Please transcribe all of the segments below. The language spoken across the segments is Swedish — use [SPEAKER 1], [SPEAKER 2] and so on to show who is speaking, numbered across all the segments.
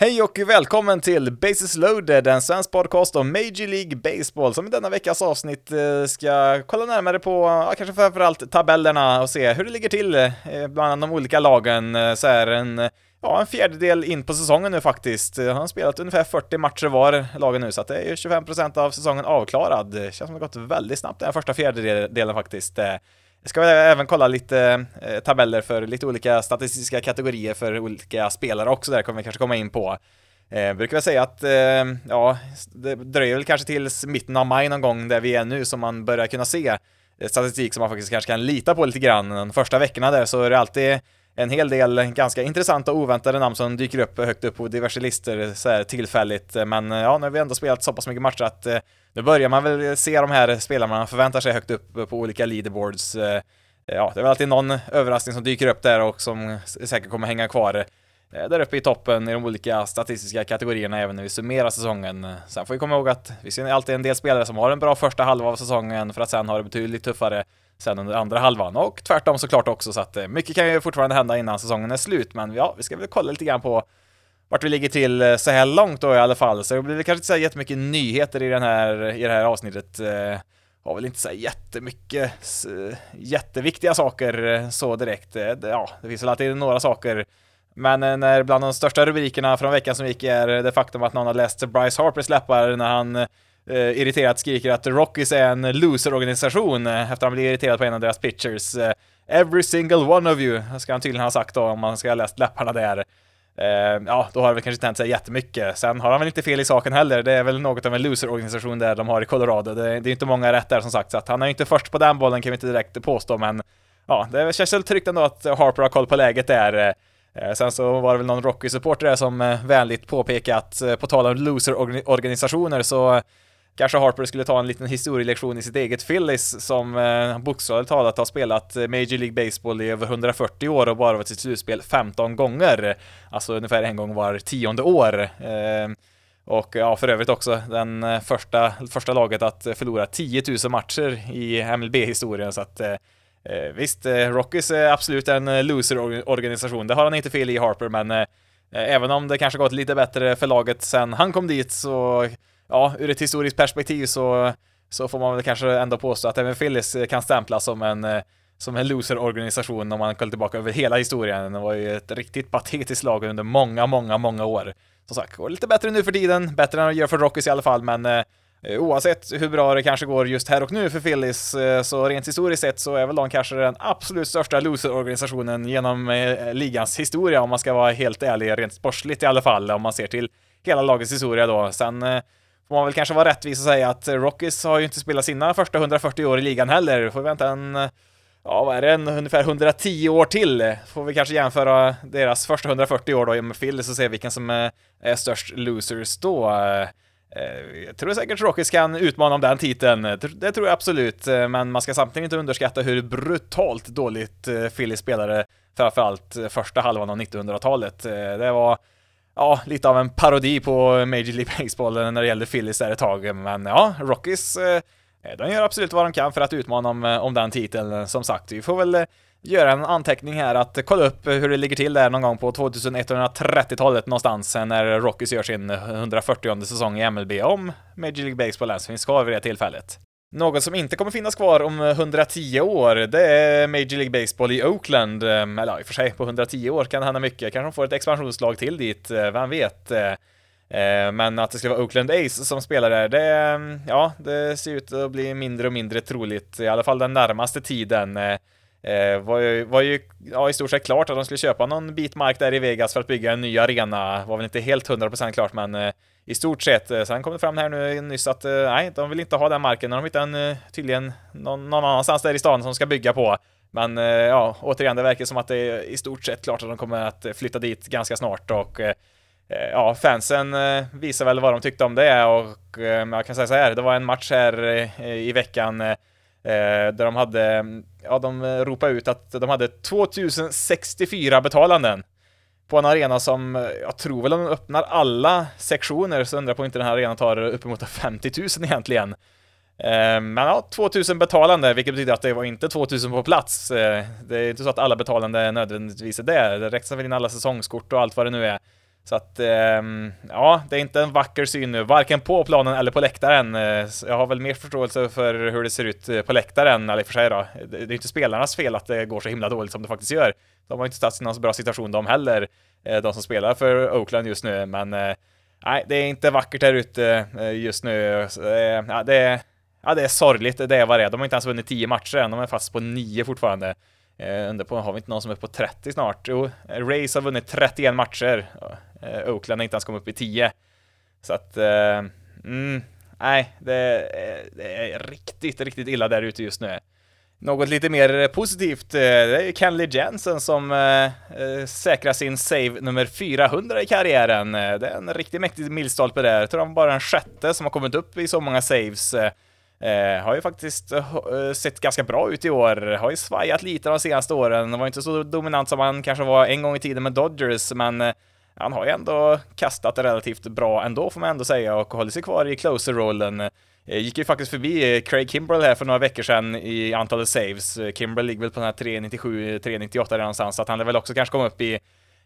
[SPEAKER 1] Hej och välkommen till Bases loaded, en svensk podcast om Major League Baseball som i denna veckas avsnitt eh, ska kolla närmare på, ja, kanske framförallt tabellerna och se hur det ligger till eh, bland de olika lagen eh, så är en Ja, en fjärdedel in på säsongen nu faktiskt. Han har spelat ungefär 40 matcher var, lagen nu, så att det är 25% av säsongen avklarad. Känns som det gått väldigt snabbt den första fjärdedelen faktiskt. Jag ska även kolla lite eh, tabeller för lite olika statistiska kategorier för olika spelare också, där kommer vi kanske komma in på. Eh, brukar väl säga att, eh, ja, det dröjer väl kanske tills mitten av maj någon gång där vi är nu som man börjar kunna se eh, statistik som man faktiskt kanske kan lita på lite grann. De första veckorna där så är det alltid en hel del ganska intressanta och oväntade namn som dyker upp högt upp på diverse listor så här tillfälligt. Men eh, ja, nu har vi ändå spelat så pass mycket matcher att eh, nu börjar man väl se de här spelarna man förväntar sig högt upp på olika leaderboards. Eh, ja, det är väl alltid någon överraskning som dyker upp där och som säkert kommer hänga kvar eh, där uppe i toppen i de olika statistiska kategorierna även när vi summerar säsongen. Sen får vi komma ihåg att vi ser alltid en del spelare som har en bra första halva av säsongen för att sen ha det betydligt tuffare sen under andra halvan och tvärtom såklart också så att eh, mycket kan ju fortfarande hända innan säsongen är slut men ja, vi ska väl kolla lite grann på vart vi ligger till eh, så här långt då i alla fall, så det blir kanske inte så jättemycket nyheter i, den här, i det här avsnittet. Eh, har väl inte så jättemycket eh, jätteviktiga saker eh, så direkt. Ja, det finns väl alltid några saker men när bland de största rubrikerna från veckan som gick är det faktum att någon har läst Bryce Harpers läppar när han eh, irriterat skriker att Rockies är en loser-organisation efter att han blir irriterad på en av deras pitchers. Eh, Every single one of you, ska han tydligen ha sagt då om man ska ha läst läpparna där. Ehm, ja, då har det väl kanske inte hänt sig jättemycket. Sen har han väl inte fel i saken heller. Det är väl något av en loser-organisation där de har i Colorado. Det, det är inte många rätt där som sagt, så att han är ju inte först på den bollen kan vi inte direkt påstå, men ja, det känns väl tryggt ändå att Harper har koll på läget där. Ehm, sen så var det väl någon Rocky-supporter där som eh, vänligt påpekade att eh, på tal om loser-organisationer så Kanske Harper skulle ta en liten historielektion i sitt eget Phillies som eh, bokstavligt talat har spelat Major League Baseball i över 140 år och bara varit sitt slutspel 15 gånger. Alltså ungefär en gång var tionde år. Eh, och ja, för övrigt också den eh, första, första laget att förlora 10 000 matcher i MLB-historien så att eh, eh Visst, eh, Rockies är absolut en loser-organisation, det har han inte fel i Harper, men även om det kanske gått lite bättre för laget sen han kom dit så ja, ur ett historiskt perspektiv så, så får man väl kanske ändå påstå att även Phillies eh, kan stämplas som en eh, som en loser-organisation om man kollar tillbaka över hela historien. Det var ju ett riktigt patetiskt lag under många, många, många år. Som sagt, går lite bättre nu för tiden, bättre än det gör för Rockies i alla fall, men eh, eh, oavsett hur bra det kanske går just här och nu för Phillies, eh, så rent historiskt sett så är väl de kanske den absolut största loser-organisationen genom eh, ligans historia, om man ska vara helt ärlig, rent sportsligt i alla fall, om man ser till hela lagets historia då. Sen eh, Får man väl kanske vara rättvis och säga att Rockies har ju inte spelat sina första 140 år i ligan heller. Får vi vänta en, ja vad är det, en, ungefär 110 år till. Får vi kanske jämföra deras första 140 år då med Phillies och se vilken som är, är störst losers då. Eh, jag tror säkert Rockies kan utmana om den titeln, det tror jag absolut, eh, men man ska samtidigt inte underskatta hur brutalt dåligt Phillies spelade framförallt första halvan av 1900-talet. Det var ja, lite av en parodi på Major League Baseball när det gällde Phillies där ett tag. Men ja, Rockies, eh, de gör absolut vad de kan för att utmana om, eh, om den titeln. Som sagt, vi får väl eh, göra en anteckning här att kolla upp hur det ligger till där någon gång på 2130-talet någonstans när Rockies gör sin 140 säsong i MLB om Major League Baseball ens finns kvar vid det tillfället. Något som inte kommer finnas kvar om eh, 110 år, det är Major League Baseball i Oakland. Eh, eller ja, i och för sig, på 110 år kan det hända mycket. Kanske de får ett expansionslag till dit, eh, vem vet? Men att det skulle vara Oakland Ace som spelar där, det, mm, ja, det ser ut att bli mindre och mindre troligt, i alla fall den närmaste tiden. Eh, var ju, var ju ja, i stort sett klart att de skulle köpa någon bit mark där i Vegas för att bygga en ny arena. Var väl inte helt 100% klart, men eh, i stort sett. Eh, sen kom det fram här nu nyss att eh, nej, de vill inte ha den marken. De hittar en, eh, tydligen någon, någon annanstans där i stan som ska bygga på. Men ja, återigen, det verkar som att det är i stort sett klart att de kommer att flytta dit ganska snart och ja, fansen visar väl vad de tyckte om det och jag kan säga så här, det var en match här i veckan där de hade, ja, de ropade ut att de hade 2064 betalanden på en arena som, eh, jag tror väl om de öppnar alla sektioner, så undrar på inte den här arenan tar uppemot 50 000 egentligen. Eh, men ja, 2000 betalande, vilket betyder att det var inte 2000 på plats. Eh, det är inte så att alla betalande nödvändigtvis är där. Det räknas väl in alla säsongskort och allt vad det nu är. Så att, ehm, ja, det är inte en vacker syn nu, varken på planen eller på läktaren. Eh, jag har väl mer förståelse för hur det ser ut eh, på läktaren, eller i och för sig då. Det är inte spelarnas fel att det går så himla dåligt som det faktiskt gör. De har inte stått i någon så bra situation de heller, eh, de som spelar för Oakland just nu, men nej, det är inte vackert här ute just nu. Ja, det är, ja, det är sorgligt, det är vad det är. De har inte ens vunnit 10 matcher än, de är fast på 9 fortfarande. Undrar på, har vi inte någon som är på 30 snart? Jo, Rays har vunnit 31 matcher. Eh, Oakland har inte ens kommit upp i 10. Så att, eh, mm, nej, det, eh, det, är riktigt, riktigt illa där ute just nu. Något lite mer positivt, eh, det är Kenley Jensen som eh, eh, säkrar sin save nummer 400 i karriären. Det är en riktigt mäktig milstolpe där. Jag tror han bara den sjätte som har kommit upp i så många saves. Eh, har ju faktiskt eh, sett ganska bra ut i år, har ju svajat lite de senaste åren, var inte så dominant som han kanske var en gång i tiden med Dodgers, men eh, han har ju ändå kastat relativt bra ändå får man ändå säga och håller sig kvar i closer-rollen. Eh, gick ju faktiskt förbi eh, Craig Kimbrell här för några veckor sedan i antalet saves. Eh, Kimbrell ligger väl på den här 397, 398 där någonstans, så att han är väl också kanske komma upp i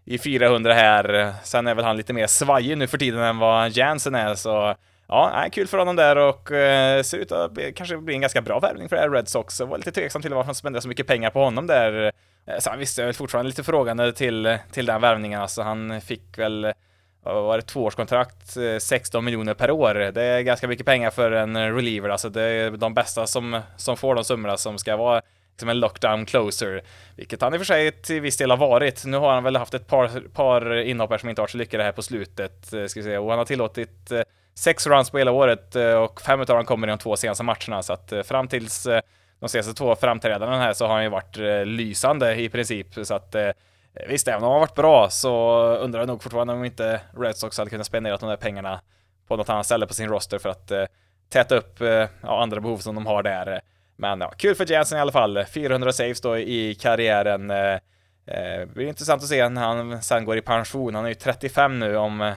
[SPEAKER 1] i 400 här. Sen är väl han lite mer svajig nu för tiden än vad Jansen är, så ja, kul för honom där och eh, ser ut att bli, kanske bli en ganska bra värvning för Red Sox. Jag var lite tveksam till varför han spenderade så mycket pengar på honom där. Eh, Sen visste jag väl fortfarande lite frågande till, till den värvningen, alltså han fick väl vad var det, tvåårskontrakt, eh, 16 miljoner per år. Det är ganska mycket pengar för en reliever, alltså det är de bästa som, som får de summorna som ska vara liksom en lockdown closer, vilket han i och för sig till viss del har varit. Nu har han väl haft ett par, par inhoppare som inte varit så lyckade här på slutet, eh, ska vi säga, och han har tillåtit eh, sex runs på hela året eh, och fem av dem kommer i de två senaste matcherna, så att eh, fram tills eh, de senaste två framträdandena här så har han ju varit lysande i princip, så att visst, även om han har varit bra så undrar jag nog fortfarande om inte Red Sox hade kunnat spendera de där pengarna på något annat ställe på sin roster för att täta upp ja, andra behov som de har där. Men ja, kul för Jansen i alla fall. 400 saves då i karriären. Det blir intressant att se när han sen går i pension. Han är ju 35 nu om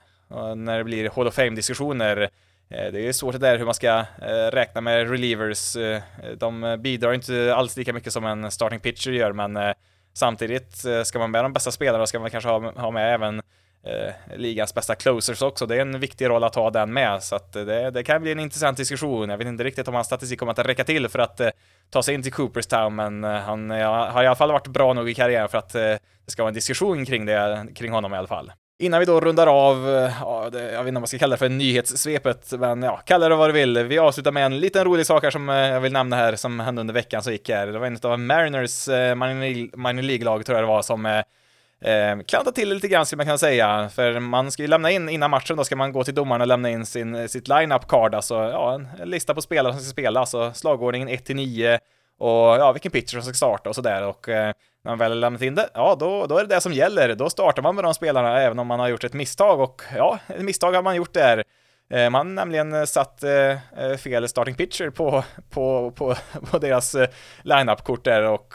[SPEAKER 1] när det blir Hall of Fame-diskussioner. Eh, det är svårt det där hur man ska eh, räkna med relievers. Eh, de bidrar inte alls lika mycket som en starting pitcher gör, men samtidigt ska man med de bästa spelarna ska man kanske ha med även ligans bästa closers också. Det är en viktig roll att ha den med, så att det, det, kan bli en intressant diskussion. Jag vet inte riktigt om hans statistik kommer att räcka till för att ta sig in till Cooperstown, men han har i alla fall varit bra nog i karriären för att det ska vara en diskussion kring det, kring honom i alla fall. Innan vi då rundar av, eh, ja, det, jag vet inte om man ska kalla det för nyhetssvepet, men ja, kalla det vad du vill. Vi avslutar med en liten rolig sak här som eh, jag vill nämna här, som hände under veckan som gick här. Det var en av Mariners eh, minor League-lag, tror jag det var, som eh, eh klantade till lite grann, skulle man kunna säga. För man ska ju lämna in, innan matchen, då ska man gå till domaren och lämna in sin, sitt line-up card, alltså ja, en lista på spelare som ska spela, alltså slagordningen 1 9 och ja, vilken pitcher som ska starta och sådär. Och eh, när man väl har lämnat in det, ja då, då är det det som gäller. Då startar man med de spelarna även om man har gjort ett misstag och ja, ett misstag har man gjort där. Eh, man har nämligen satt eh, eh, fel starting pitcher på, på, på, på deras line-up-kort där och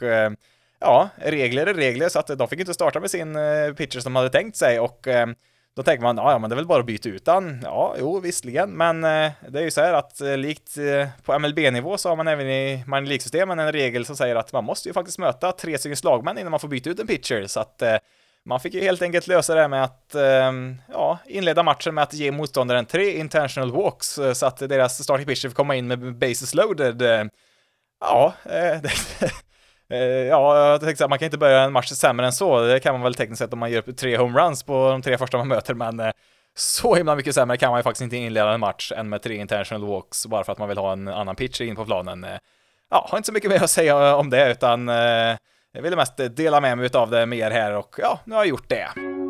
[SPEAKER 1] ja, regler är regler så att de fick inte starta med sin pitcher som de hade tänkt sig och då tänker man, ja men det är väl bara att byta ut den. Ja, jo visserligen, men eh, det är ju så här att eh, likt eh, på MLB-nivå så har man även i minor League-systemen en regel som säger att man måste ju faktiskt möta tre stycken slagmän innan man får byta ut en pitcher, så att eh, man fick ju helt enkelt lösa det med att ehm, ja, inleda matchen med att ge motståndaren tre intentional walks eh, så att deras starting pitcher får komma in med bases loaded. Eh, ja, det, Eh, Eh, ja, jag tänkte att man kan inte börja en match sämre än så. Det kan man väl tekniskt sett om man ger upp tre homeruns på de tre första man möter, men eh, så himla mycket sämre kan man ju faktiskt inte inleda en match än med tre intentional walks bara för att man vill ha en annan pitcher in på planen. Eh, ja, har inte så mycket mer att säga om det, utan jag ville mest dela med mig av det mer här och ja, nu har jag gjort det.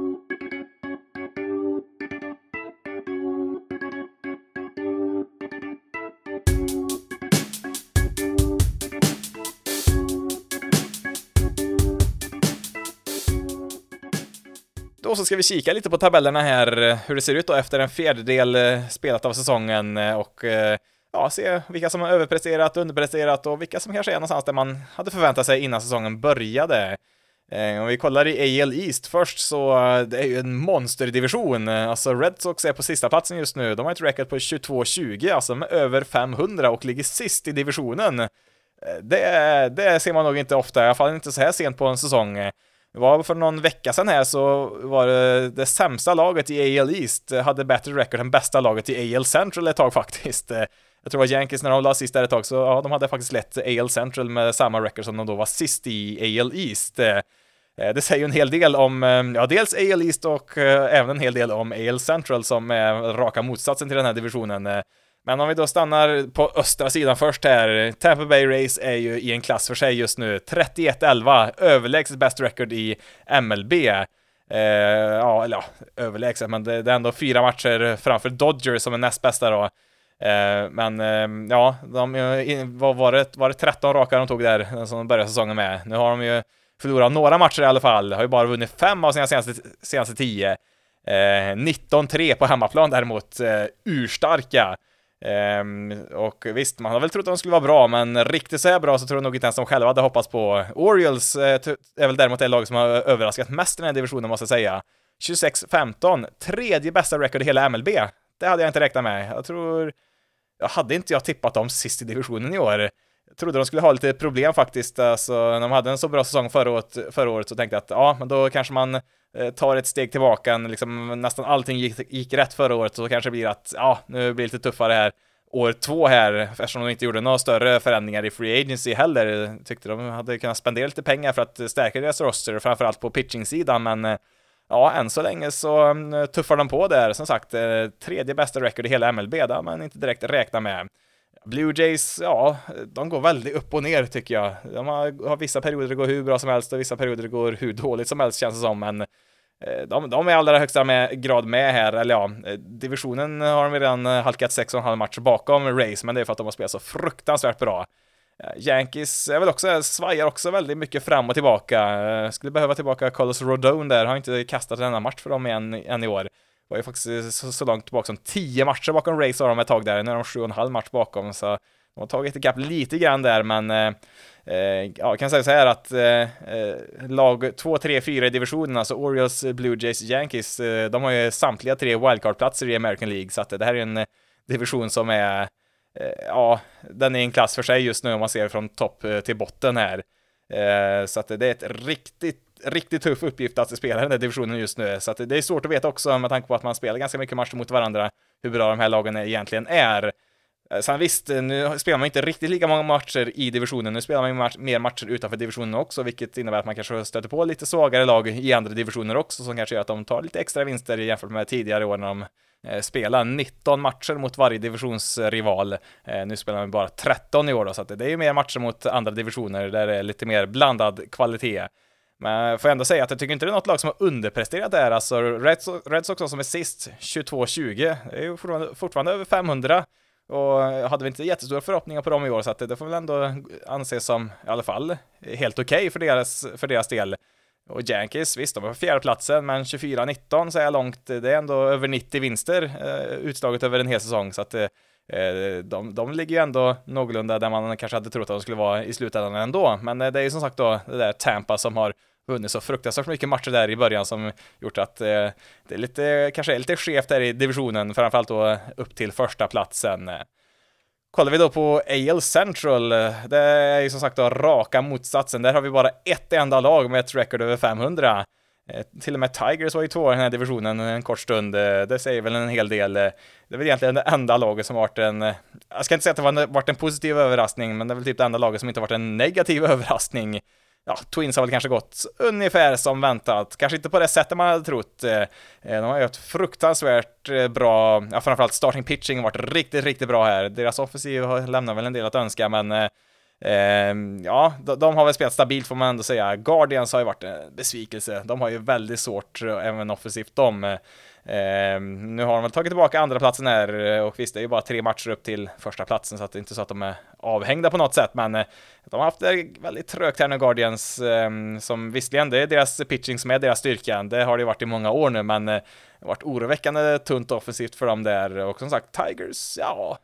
[SPEAKER 1] Och så ska vi kika lite på tabellerna här, hur det ser ut då efter en fjärdedel eh, spelat av säsongen eh, och eh, ja, se vilka som har överpresterat, underpresterat och vilka som kanske är någonstans där man hade förväntat sig innan säsongen började. Om vi kollar i AL East först så det är ju en monsterdivision. Alltså Red Sox är på sista platsen just nu. De har ett record på 22-20, alltså med över 500 och ligger sist i divisionen. Det, det ser man nog inte ofta, i alla fall inte så här sent på en säsong. Det var för någon vecka sedan här så var det det sämsta laget i AL East hade bättre record än bästa laget i AL Central ett tag faktiskt. Jag tror det var Yankees när de la sist där ett tag, så ja, de hade faktiskt lett AL Central med samma record som de då var sist i AL East. Eh, det säger ju en hel del om, eh, ja, dels AL East och eh, även en hel del om AL Central som är raka motsatsen till den här divisionen. Men om vi då stannar på östra sidan först här, Tampa Bay Rays är ju i en klass för sig just nu, 31-11, överlägset bäst record i MLB. Eh, ja, eller ja, överlägset, men det, det, är ändå fyra matcher framför Dodgers som är näst bästa då. Eh, men eh, ja, de, vad var det, var det 13 raka de tog där, som de började säsongen med. Nu har de ju förlorat några matcher i alla fall, har ju bara vunnit fem av sina senaste, senaste tio. Eh, 19-3 på hemmaplan däremot, eh, urstarka. Um, och visst, man hade väl trott att de skulle vara bra, men riktigt så här bra så tror jag nog inte ens de själva hade hoppats på. Orioles uh, är väl däremot det lag som har överraskat mest i den här divisionen, måste jag säga. 26-15, tredje bästa record i hela MLB. Det hade jag inte räknat med. Jag tror... Jag hade inte jag tippat dem sist i divisionen i år. Jag trodde de skulle ha lite problem faktiskt, alltså när de hade en så bra säsong förra året, förra året så tänkte jag att ja, men då kanske man Eh, tar ett steg tillbaka, liksom nästan allting gick, gick rätt förra året, så kanske det blir att ja, nu blir det lite tuffare här år två här, eftersom de inte gjorde några större förändringar i Free Agency heller. Tyckte de hade kunnat spendera lite pengar för att stärka deras roster, framförallt på pitching-sidan, men eh, ja, än så länge så mm, tuffar de på där. Som sagt, eh, tredje bästa record i hela MLB, det har man inte direkt räknat med. Blue Jays, ja, de går väldigt upp och ner tycker jag. De har, har vissa perioder det går hur bra som helst och vissa perioder det går hur dåligt som helst känns det som, men eh, de, de är i allra högsta med, grad med här, eller ja, eh, divisionen har de redan eh, halkat 6,5 matcher bakom Rays, men det är för att de har spelat så fruktansvärt bra. Yankees är väl också, svajar också väldigt mycket fram och tillbaka. Skulle behöva tillbaka Carlos Rodon där, har inte kastat en enda match för dem än, än i år var ju faktiskt så, så långt tillbaka som 10 matcher bakom Rays har de ett tag där, nu är de sju och en halv match bakom, så de har tagit ikapp lite grann där, men eh, eh ja, kan säga så här att eh, eh lag 2, 3, 4 i divisionen, alltså Orioles, Blue Jays, Yankees, eh, de har ju samtliga tre wildcard-platser i American League, så att det här är en eh, division som är, eh, ja, den är en klass för sig just nu om man ser från topp eh, till botten här. så att det är ett riktigt riktigt tuff uppgift att spela den där divisionen just nu, så att det är svårt att veta också med tanke på att man spelar ganska mycket matcher mot varandra, hur bra de här lagen egentligen är. Eh, sen visst, nu spelar man inte riktigt lika många matcher i divisionen, nu spelar man match, mer matcher utanför divisionen också, vilket innebär att man kanske stöter på lite svagare lag i andra divisioner också, som kanske gör att de tar lite extra vinster jämfört med tidigare år när de eh, spelar 19 matcher mot varje divisionsrival. Eh, nu spelar man bara 13 i år då, så att det är ju mer matcher mot andra divisioner där det är lite mer blandad kvalitet. Men jag får ändå säga att jag tycker inte det är något lag som har underpresterat där. Alltså Red Sox, Red Sox som är sist, 22-20, det är ju fortfarande, fortfarande över 500. Och jag hade väl inte jättestora förhoppningar på dem i år, så att det, får väl ändå anses som, i alla fall, helt okej okay för, deras, för deras del. Och Yankees, visst, de var på fjärdeplatsen, men 24-19 så är långt, det är ändå över 90 vinster eh, utslaget över en hel säsong, så att eh, de, de ligger ju ändå någorlunda där man kanske hade trott att de skulle vara i slutändan ändå, men eh, det är ju som sagt då det där Tampa som har vunnit så fruktansvärt mycket matcher där i början som gjort att eh, det är lite, kanske är lite skevt där i divisionen, framförallt då upp till första platsen. Kollar vi då på AL Central, det är ju som sagt då raka motsatsen. Där har vi bara ett enda lag med ett record över 500. Eh, till och med Tigers var ju två i den här divisionen en kort stund. Eh, det säger väl en hel del. Eh, det är väl egentligen det enda laget som varit en, jag ska inte säga att det varit en positiv överraskning, men det är väl typ det enda laget som inte varit en negativ överraskning ja, Twins har väl kanske gått ungefär som väntat. Kanske inte på det sättet man hade trott. Eh, eh, de har ju ett fruktansvärt eh, bra, ja framförallt starting pitching har varit riktigt, riktigt bra här. Deras offensiv lämnar väl en del att önska, men eh, ehm, ja, de har väl spelat stabilt får man ändå säga. Guardians har ju varit en besvikelse. De har ju väldigt svårt, även offensivt, de. Eh, nu har de väl tagit tillbaka andra platsen här eh, och visst, det är ju bara tre matcher upp till första platsen så att det är inte så att de är avhängda på något sätt, men eh, de har haft det väldigt trögt här nu, Guardians, eh, som visserligen det är deras pitching som är deras styrka. Det har det varit i många år nu, men eh, det har varit oroväckande tunt offensivt för dem där och som sagt, Tigers, ja,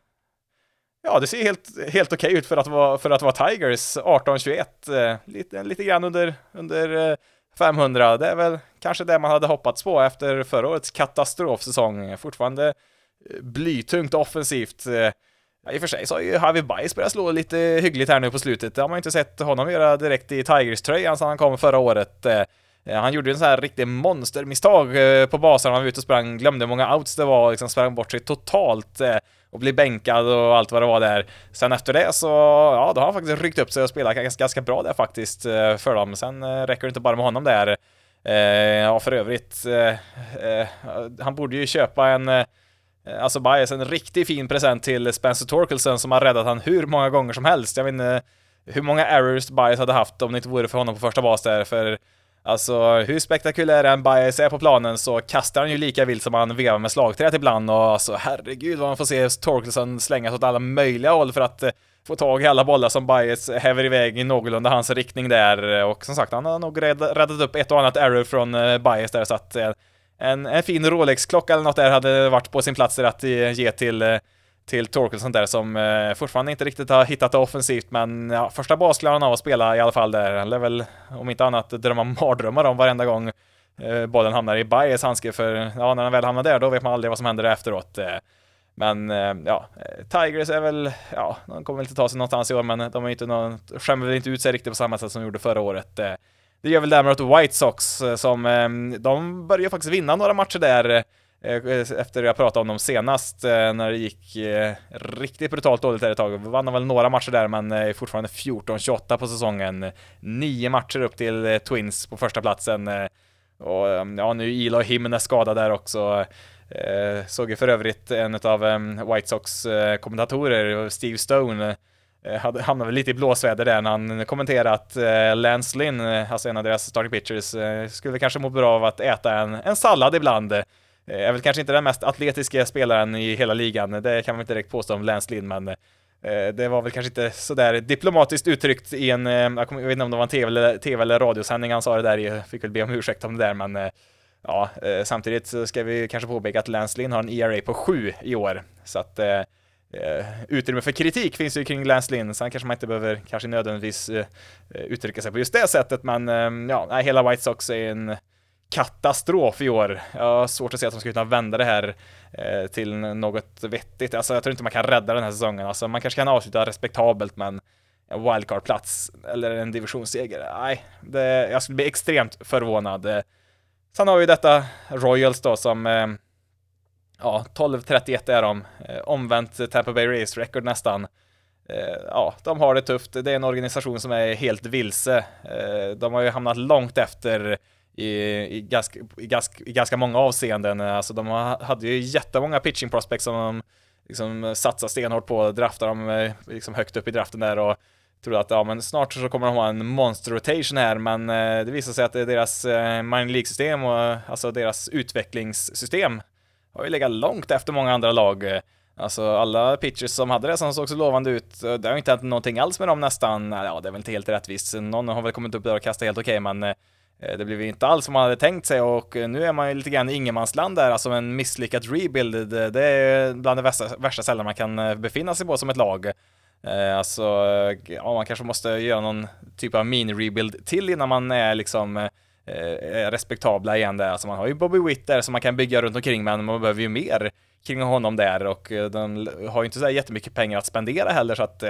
[SPEAKER 1] Ja, det ser helt, helt okej ut för att vara, för att vara Tigers, 18-21, eh, lite, lite grann under, under eh, 500, det är väl kanske det man hade hoppats på efter förra årets katastrofsäsong. Fortfarande eh, blytungt offensivt. Ja, I och för sig så har ju Harvey Bice börjat slå lite hyggligt här nu på slutet. Det har man inte sett honom göra direkt i Tigers-tröjan sedan han kom förra året. Eh, han gjorde en sån här riktig monstermisstag på basen, han var ute och sprang, glömde hur många outs det var, liksom sprang bort sig totalt och bli bänkad och allt vad det var där. Sen efter det så, ja, då har han faktiskt ryckt upp sig och spelat ganska, ganska bra där faktiskt eh, för dem. Sen eh, räcker det inte bara med honom där. Eh, ja, för övrigt, han borde ju köpa en Alltså Bias, en riktigt fin present till Spencer Torkelson som har räddat han hur många gånger som helst. Jag vet inte hur många errors Bias hade haft om det inte vore för honom på första bas där, för Alltså hur spektakulär en Bias är på planen så kastar han ju lika vilt som han vevar med slagträet ibland och alltså herregud vad man får se Torkelson slängas åt alla möjliga håll för att eh, få tag i alla bollar som Bias häver iväg i någorlunda hans riktning där. Och som sagt han har nog räddat upp ett och annat error från eh, Bias där så att eh, en, en fin Rolex-klocka eller något där hade varit på sin plats att ge till till Torkelson där som eh, fortfarande inte riktigt har hittat det offensivt men ja, första bas klarar han av att spela i alla fall där. Han lär väl om inte annat drömma mardrömmar om varenda gång eh, bollen hamnar i Bayers handske för ja, när han väl hamnar där då vet man aldrig vad som händer efteråt. Eh. Men eh, ja, Tigers är väl, ja, de kommer väl inte ta sig någonstans i år men de är inte någon, skämmer väl inte ut sig riktigt på samma sätt som de gjorde förra året. Eh. Det gör väl däremot White Sox eh, som, eh, de börjar faktiskt vinna några matcher där Eh, Eh, efter jag pratade om dem senast eh, när det gick eh, riktigt brutalt dåligt där ett tag. Vi vann väl några matcher där men är fortfarande 14-28 på säsongen. Nio matcher upp till Twins på första platsen. Och ja, nu är Ila och skadad där också. såg ju för övrigt en av White Sox kommentatorer, Steve Stone, hade, hamnade väl lite i blåsväder där när han kommenterade att Lance Lynn, alltså en av deras starting pitchers, skulle kanske må bra av att äta en, en sallad ibland. Eh, är väl kanske inte den mest atletiska spelaren i hela ligan, det kan man inte direkt påstå om Lance Lynn, men eh, det var väl kanske inte sådär diplomatiskt uttryckt i en, eh, jag vet inte om det var en tv eller, TV eller radiosändning han sa det där jag fick väl be om ursäkt om det där, men ja, samtidigt så ska vi kanske påpeka att Lance Lynn har en ERA på 7 i år, så att Uh, utrymme för kritik finns ju kring Lance Lynn, sen kanske man inte behöver kanske nödvändigtvis uh, uttrycka sig på just det sättet, men eh, ja, hela White Sox är en katastrof i år. Jag har svårt att se att de ska kunna vända det här eh, till något vettigt. Alltså jag tror inte man kan rädda den här säsongen. Alltså man kanske kan avsluta respektabelt men en wildcard-plats eller en divisionsseger, nej, det, jag skulle bli extremt förvånad. Sen har vi detta Royals då som eh, Ja, 12-31 är de. Eh, omvänt Tampa Bay Race record nästan. Eh, ja, de har det tufft. Det är en organisation som är helt vilse. Eh, de har ju hamnat långt efter i, i, ganska, i, ganska, i ganska många avseenden. Alltså de hade ju jättemånga pitching prospects som de liksom satsade stenhårt på, draftade dem eh, liksom högt upp i draften där och trodde att ja, men snart så kommer de ha en monster rotation här, men eh, det visar sig att det är deras eh, minor League-system och alltså deras utvecklingssystem har ju legat långt efter många andra lag. Alltså alla pitchers som hade det som såg så lovande ut, eh, det har ju inte hänt någonting alls med dem nästan. Ja, det är väl inte helt rättvist. Någon har väl kommit upp där och kastat helt okej, okay, men eh, Eh, det blev inte alls som man hade tänkt sig och eh, nu är man ju lite grann i ingenmansland där, alltså en misslyckad rebuild. Det är bland det värsta, värsta ställen man kan eh, befinna sig på som ett lag. Alltså, ja, man kanske måste göra någon typ av mini-rebuild till innan man är liksom eh, respektabla igen där. Alltså man har ju Bobby Witt där som man kan bygga runt omkring men man behöver ju mer kring honom där och den har ju inte så jättemycket pengar att spendera heller så att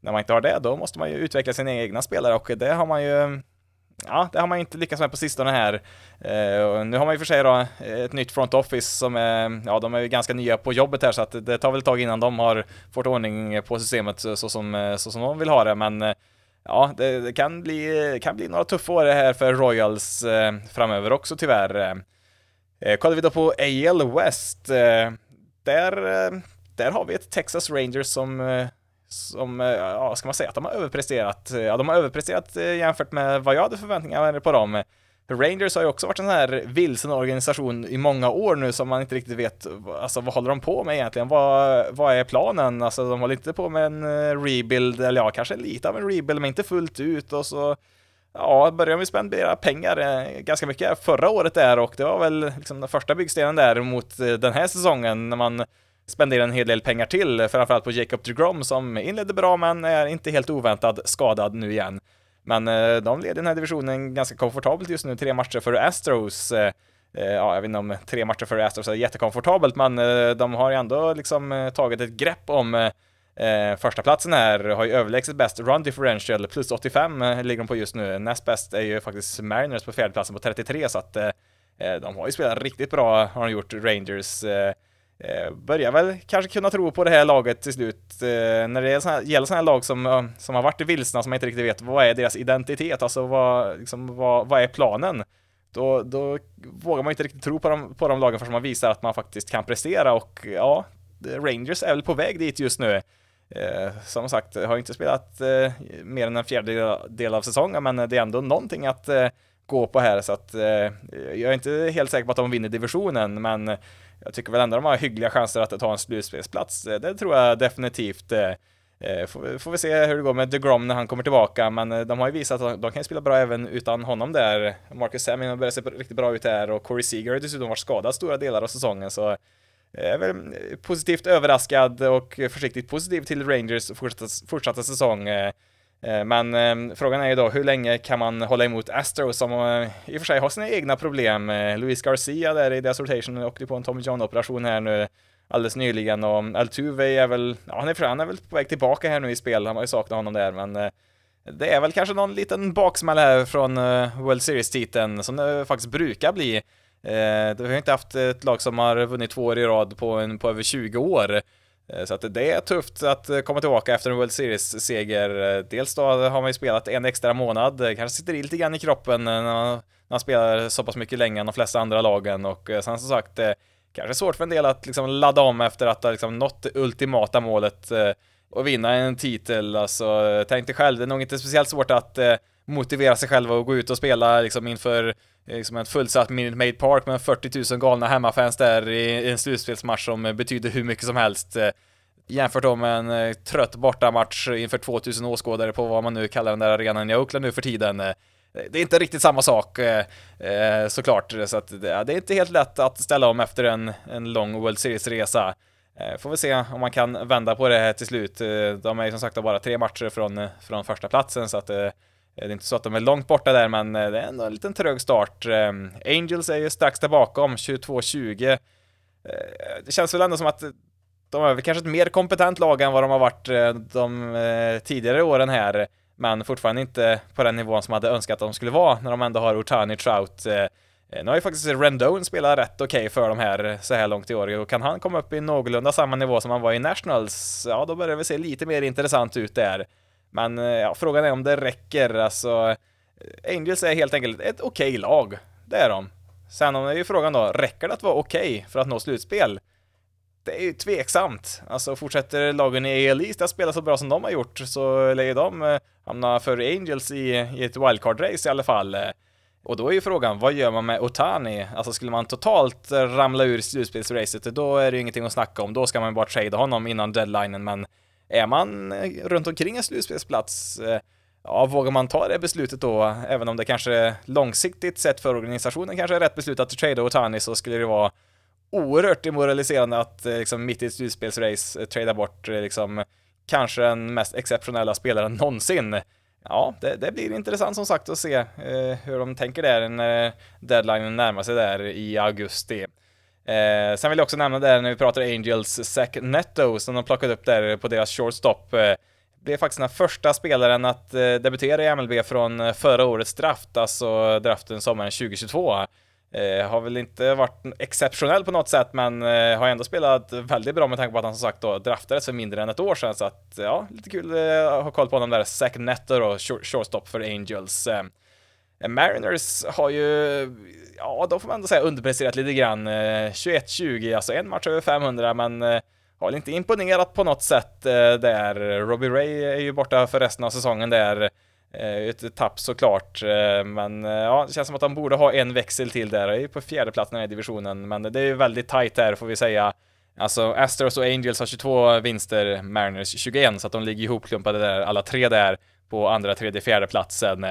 [SPEAKER 1] när man inte har det då måste man ju utveckla sina egna spelare och det har man ju mm, ja, det har man inte lyckats med på sistone här. Uh, nu har man ju för sig då eh, ett nytt front office som är, ja, de är ju ganska nya på jobbet här så att det tar väl ett tag innan de har fått ordning på systemet så som, eh, så som de vill ha det, men ja, det, det kan, bli, kan bli några tuffa år här för Royals eh, framöver också tyvärr. Eh, kollar vi då på AL West, där, där har vi ett Texas Rangers som som, eh, ja, ska man säga att de har överpresterat? Eh, ja, de har överpresterat eh, jämfört med vad jag hade förväntningar på dem. Rangers har ju också varit en sån här vilsen organisation i många år nu som man inte riktigt vet, alltså vad håller de på med egentligen? Vad, vad är planen? Alltså de håller inte på med en rebuild, eller ja, kanske lite av en rebuild, men inte fullt ut och så Ja, började vi spendera pengar ganska mycket förra året där och det var väl liksom den första byggstenen där mot den här säsongen när man spendera en hel del pengar till, framförallt på Jacob DeGrom som inledde bra men är inte helt oväntad skadad nu igen. Men eh, de leder den här divisionen ganska komfortabelt just nu, tre matcher för Astros. Eh, eh, ja, jag vet inte om tre matcher för Astros är jättekomfortabelt, men de har ju ändå liksom tagit ett grepp om Eh, första platsen här har ju överlägset bäst run differential, plus 85 eh, ligger de på just nu. Näst bäst är ju faktiskt Mariners på fjärdeplatsen på 33, så att eh, de har ju spelat riktigt bra, har de gjort, Rangers. Eh, Eh, börjar väl kanske kunna tro på det här laget till slut. Eh, när det gäller sådana här lag som, som har varit vilsna, som man inte riktigt vet vad är deras identitet, alltså vad, liksom, vad, vad är planen? Då, då vågar man inte riktigt tro på de, på de lagen förrän man visar att man faktiskt kan prestera och ja, Rangers är väl på väg dit just nu. Eh, som sagt, har inte spelat eh, mer än en fjärdedel av säsongen, men det är ändå någonting att eh, gå på här, så att eh, jag är inte helt säker på att de vinner divisionen, men jag tycker väl ändå de har hyggliga chanser att ta en slutspelsplats. Eh, det tror jag definitivt. Eh, eh får, får vi se hur det går med DeGrom när han kommer tillbaka, men eh, de har ju visat att de kan spela bra även utan honom där. Marcus Semien har börjat se riktigt bra ut där och Corey Seager har dessutom varit skadad stora delar av säsongen, så jag är väl positivt överraskad och försiktigt positiv till Rangers fortsatta, fortsatta säsong. Eh, men eh, frågan är ju då, hur länge kan man hålla emot Astros som eh, i och för sig har sina egna problem? Eh, Luis Garcia där i deras rotation åkte på en Tommy John-operation här nu alldeles nyligen och mm, Altuve är väl, ja han är, han är väl på väg tillbaka här nu i spel, han har ju saknat honom där men det är väl kanske någon liten baksmäll här från World Series-titeln som det faktiskt brukar bli. Vi har inte haft ett lag som har vunnit två år i rad på, en, på över 20 år. Eh, så att det är tufft att eh, komma tillbaka efter en World Series-seger. Eh, dels då har man ju spelat en extra månad, kanske sitter i lite grann i kroppen när man, när man spelar så pass mycket längre än de flesta andra lagen och sen som sagt kanske svårt för en del att liksom ladda om efter att ha liksom nått det ultimata målet och vinna en titel. Alltså, tänk dig själv, det är nog inte speciellt svårt att motivera sig själva och gå ut och spela liksom inför eh, liksom ett fullsatt Minute Maid Park med 40 000 galna hemmafans där i en slutspelsmatch som betyder hur mycket som helst. Eh, jämfört då med en eh, trött bortamatch inför 2000 åskådare på vad man nu kallar den där arenan i Oakland nu för tiden. Det är inte riktigt samma sak såklart, så att det är inte helt lätt att ställa om efter en, en lång World Series-resa. Får vi se om man kan vända på det här till slut. De är ju som sagt bara tre matcher från, från första platsen så att Eh, det är inte så att de är långt borta där, men eh, det är ändå en liten trög start. Ehm, Angels är ju strax där bakom, 22-20. Eh, det känns väl ändå som att de är kanske ett mer kompetent lag än vad de har varit de tidigare åren här, men fortfarande inte på den nivån som hade önskat att de skulle vara när de ändå har Otani Trout. Nu har ju faktiskt Rendon spelat rätt okej okay för de här så här långt i år och kan han komma upp i någorlunda samma nivå som han var i Nationals, ja då börjar det väl se lite mer intressant ut där. Men eh, ja, frågan är om det räcker. Alltså, eh, Angels är helt enkelt ett okej okay lag. Det är de. Sen är ju frågan då, räcker det att vara okej okay för att nå slutspel? Det är ju tveksamt. Alltså fortsätter lagen i AL East att spela så bra som de har gjort så lär ju de eh, hamna för Angels i, i ett wildcard-race i alla fall. Och då är ju frågan, vad gör man med Otani? Alltså skulle man totalt ramla ur slutspelsracet, då är det ju ingenting att snacka om. Då ska man bara trada honom innan deadlinen, men är man eh, runt omkring en slutspelsplats, eh, ja, vågar man ta det beslutet då, även om det kanske långsiktigt sett för organisationen kanske är rätt beslut att trada Otani så skulle det vara oerhört demoraliserande att eh, liksom mitt i ett slutspelsrace trada bort liksom kanske den mest exceptionella spelaren någonsin. Ja, det, det blir intressant som sagt att se eh, hur de tänker där när deadlinen närmar sig där i augusti. Eh, sen vill jag också nämna där när vi pratar Angels, Zach Netto som de plockade upp där på deras shortstop. Eh, blev faktiskt den första spelaren att eh, debutera i MLB från eh, förra årets draft, alltså draften sommaren 2022. Eh, har väl inte varit exceptionell på något sätt, men eh, har ändå spelat väldigt bra med tanke på att han som sagt då draftades för mindre än ett år sedan, så att ja, lite kul eh, att ha koll på honom där, Zach Netto då, shortstop för Angels. Eh, Mariners har ju, ja, då får man ändå säga underpresterat lite grann. Eh, 21-20, alltså en match över 500, men eh, har väl inte imponerat på något sätt eh, där. Robbie Ray är ju borta för resten av säsongen där. Ett tapp såklart, men ja, det känns som att de borde ha en växel till där. är ju på fjärdeplatsen i divisionen, men det är ju väldigt tight där får vi säga. Alltså Astros och Angels har 22 vinster, Mariners 21, så att de ligger ihopklumpade där, alla tre där på andra, tredje, fjärde platsen.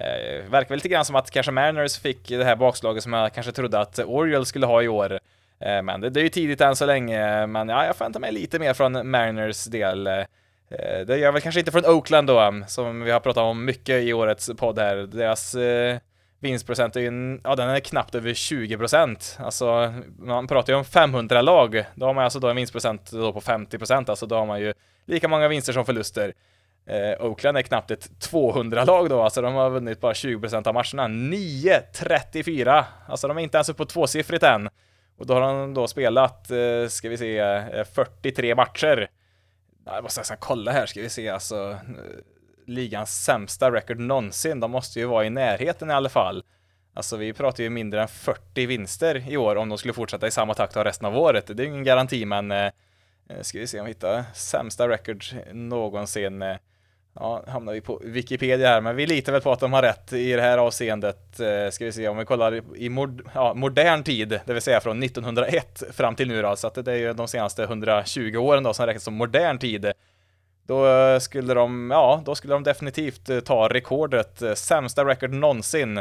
[SPEAKER 1] Eh, verkar väl lite grann som att kanske Mariners fick det här bakslaget som jag kanske trodde att Orioles skulle ha i år. Eh, men det, det, är ju tidigt än så länge, men ja, jag förväntar mig lite mer från Mariners del. Eh, det gör väl kanske inte från Oakland då, som vi har pratat om mycket i årets podd här. Deras eh, vinstprocent är ju, ja den är knappt över 20 procent. Alltså, man pratar ju om 500 lag, då har man alltså då en vinstprocent då på 50 procent, alltså då har man ju lika många vinster som förluster. Eh, Oakland är knappt ett 200-lag då, alltså de har vunnit bara 20% av matcherna. 9-34, alltså de är inte ens uppe på tvåsiffrigt än. Och då har de då spelat, eh, ska vi se, eh, 43 matcher. Jag måste nästan kolla här, ska vi se, alltså eh, ligans sämsta record någonsin. De måste ju vara i närheten i alla fall. Alltså vi pratar ju mindre än 40 vinster i år om de skulle fortsätta i samma takt av resten av året. Det är ju ingen garanti men eh, eh ska vi se om vi hittar sämsta record någonsin. Eh, ja, hamnar vi på Wikipedia här, men vi litar väl på att de har rätt i det här avseendet. Eh, ska vi se om vi kollar i mod ja, modern tid, det vill säga från 1901 fram till nu då, så att det är ju de senaste 120 åren då som räknas som modern tid. Då eh, skulle de, ja, då skulle de definitivt eh, ta rekordet, eh, sämsta record någonsin.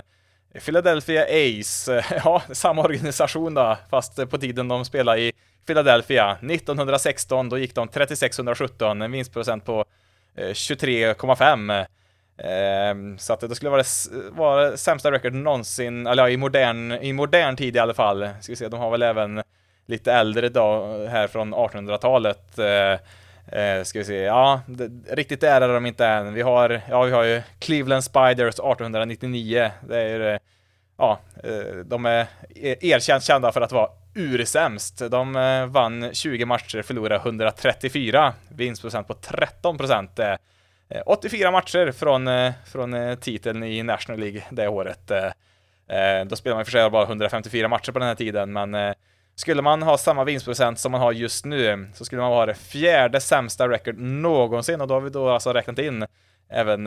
[SPEAKER 1] Philadelphia Ace, ja, samma organisation då, fast på tiden de spelade i Philadelphia. 1916, då gick de 3617, en vinstprocent på Eh, 23,5. Ehm, så att det skulle vara det, vara sämsta record någonsin, eller ja, i modern, i modern tid i alla fall. Ska vi se, de har väl även lite äldre då, här från 1800-talet. Eh, eh, ska vi se, ja, det, riktigt där är de inte än. Vi har, ja, vi har ju Cleveland Spiders 1899. Det är, ju, ja, de är erkänt kända för att vara ursämst. De eh, vann 20 matcher, förlorade 134, vinstprocent på 13 procent. Eh, 84 matcher från, eh, från titeln i National League det året. Då spelar man i för sig bara 154 matcher på den här tiden, men skulle man ha samma vinstprocent som man har just nu så skulle man ha det fjärde sämsta record någonsin och då har vi då alltså räknat in även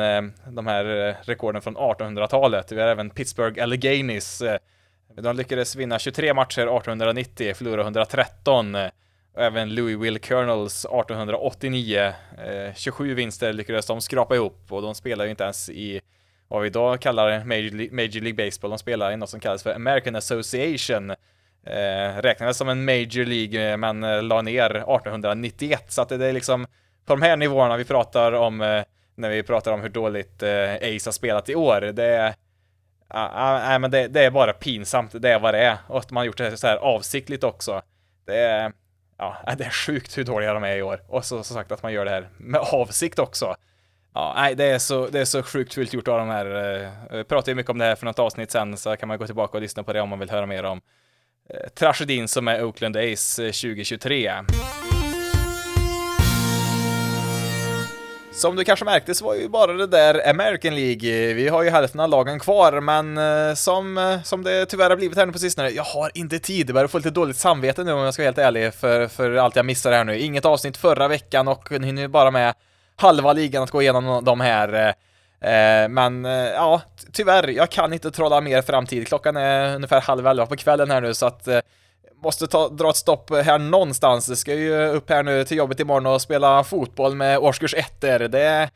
[SPEAKER 1] de här rekorden från 1800-talet. Vi har även Pittsburgh Alleghenies. De lyckades vinna 23 matcher 1890, förlora 113. Och även Louisville Colonels 1889. 27 vinster lyckades de skrapa ihop och de spelar ju inte ens i vad vi idag kallar Major, Major League Baseball. De spelar i något som kallas för American Association Eh, räknades som en Major League eh, men eh, la ner 1891 så att det är liksom på de här nivåerna vi pratar om eh, när vi pratar om hur dåligt eh, Ace har spelat i år. Det är Nej, men det, det, är bara pinsamt, det är vad det är. Och att man har gjort det så här avsiktligt också. Det är, ja, det är sjukt hur dåliga de är i år. Och så, som sagt att man gör det här med avsikt också. Ja, nej, det är så, det är så sjukt fult gjort av de här. Eh, Jag pratade ju mycket om det här för något avsnitt sen, så kan man gå tillbaka och lyssna på det om man vill höra mer om Eh, tragedin som är Oakland Ace eh, 2023. Som du kanske märkte så var ju bara det där American League. Vi har ju hälften av lagen kvar, men eh, som, eh, som det tyvärr har blivit här nu på sistone, jag har inte tid. Jag börjar få lite dåligt samvete nu om jag ska vara helt ärlig för, för allt jag missar här nu. Inget avsnitt förra veckan och nu hinner bara med halva ligan att gå igenom de här. Eh, men ja, tyvärr, jag kan inte trolla mer framtid. Klockan är ungefär halv elva på kvällen här nu så att måste ta, dra ett stopp här någonstans. Jag ska ju upp här nu till jobbet imorgon och spela fotboll med årskurs 1 Det är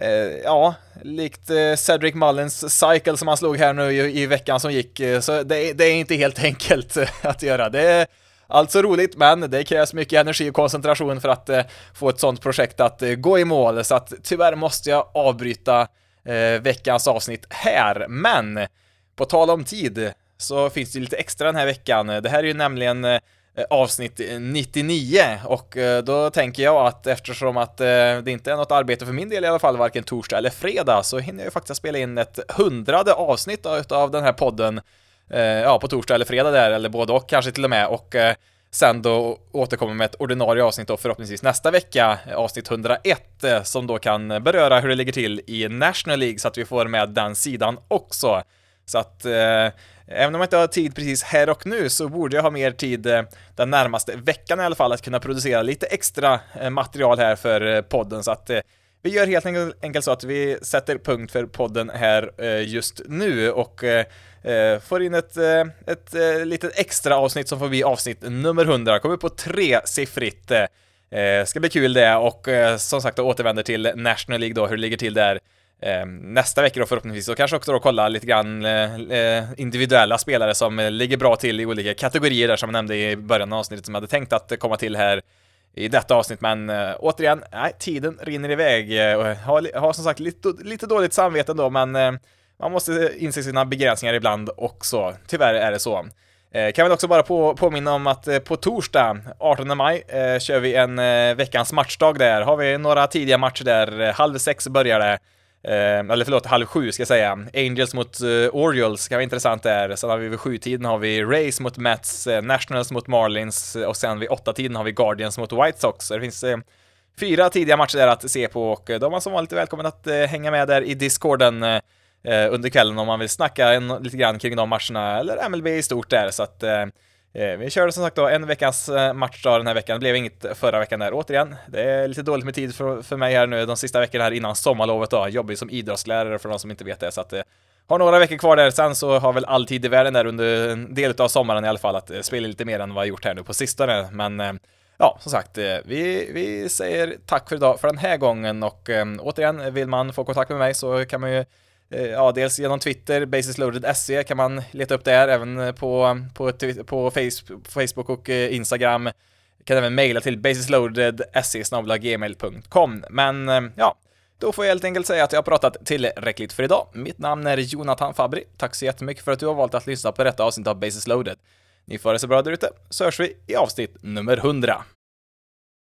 [SPEAKER 1] eh, ja, likt eh, Cedric Mullins cycle som han slog här nu i, i veckan som gick, så det, det, är inte helt enkelt att göra. Det är alltså roligt, men det krävs mycket energi och koncentration för att eh, få ett sånt projekt att eh, gå i mål, så att tyvärr måste jag avbryta eh, veckans avsnitt här. Men på tal om tid så finns det lite extra den här veckan. Det här är ju nämligen eh, avsnitt 99 och eh, då tänker jag att eftersom att eh, det inte är något arbete för min del i alla fall, varken torsdag eller fredag, så hinner jag ju faktiskt spela in ett hundrade avsnitt av den här podden ja, på torsdag eller fredag där, eller både och kanske till och med. Och sen då återkommer med ett ordinarie avsnitt då förhoppningsvis nästa vecka, avsnitt 101, som då kan beröra hur det ligger till i National League så att vi får med den sidan också. Så att eh, även om jag inte har tid precis här och nu så borde jag ha mer tid eh, den närmaste veckan i alla fall att kunna producera lite extra eh, material här för eh, podden. Så att vi gör helt enkelt så att vi sätter punkt för podden här just nu och får in ett, ett, litet extra avsnitt som får bli avsnitt nummer 100, kommer på tresiffrigt. Ska bli kul det. Och som sagt återvänder till National League då, hur det ligger till där. Ehm, nästa vecka då förhoppningsvis och kanske också då kolla lite grann eh, eh, individuella spelare som ligger bra till i olika kategorier där som jag nämnde i början av avsnittet som jag hade tänkt att komma till här i detta avsnitt, men eh, återigen, nej, tiden rinner iväg. Eh, och har, har som sagt lite, lite dåligt samvete ändå, men man måste inse sina begränsningar ibland också. Tyvärr är det så. Kan väl också bara på, påminna om att på torsdag, 18 maj, eh, kör vi en eh, veckans matchdag där. Har vi några tidiga matcher där, halv sex börjar det. Eh, eller förlåt, halv sju ska jag säga. Angels mot uh, Orioles kan vara intressant där. Sen har vi vid sjutiden har vi Rays mot Mets, eh, Nationals mot Marlins eh, och sen vid åtta tiden har vi Guardians mot White Sox. Så det finns eh, fyra tidiga matcher där att se på och eh, de är som vanligt välkommen att eh, hänga med där i discorden eh, under kvällen om man vill snacka en, lite grann kring de matcherna eller MLB i stort där så att Eh, Eh, vi körde som sagt då en veckas match matchdag den här veckan, det blev inget förra veckan där. Återigen, det är lite dåligt med tid för, för mig här nu de sista veckorna här innan sommarlovet då. Jobbar som idrottslärare för de som inte vet det, så att eh, har några veckor kvar där, sen så har väl all tid i världen där under en del av sommaren i alla fall att spela lite mer än vad jag gjort här nu på sistone. Men ja, som sagt, vi, vi säger tack för idag för den här gången och återigen, vill man få kontakt med mig så kan man ju Eh, ja, dels genom Twitter, basisloaded.se kan man leta upp där, även eh, på, på, på Facebook och eh, Instagram. Kan även mejla till basisloaded.se gmail.com. Men ja, då får jag helt enkelt säga att jag har pratat tillräckligt för idag. Mitt namn är Jonathan Fabri. Tack så jättemycket för att du har valt att lyssna på detta avsnitt av Basis Loaded. Ni får det så bra där ute, så hörs vi i avsnitt nummer 100.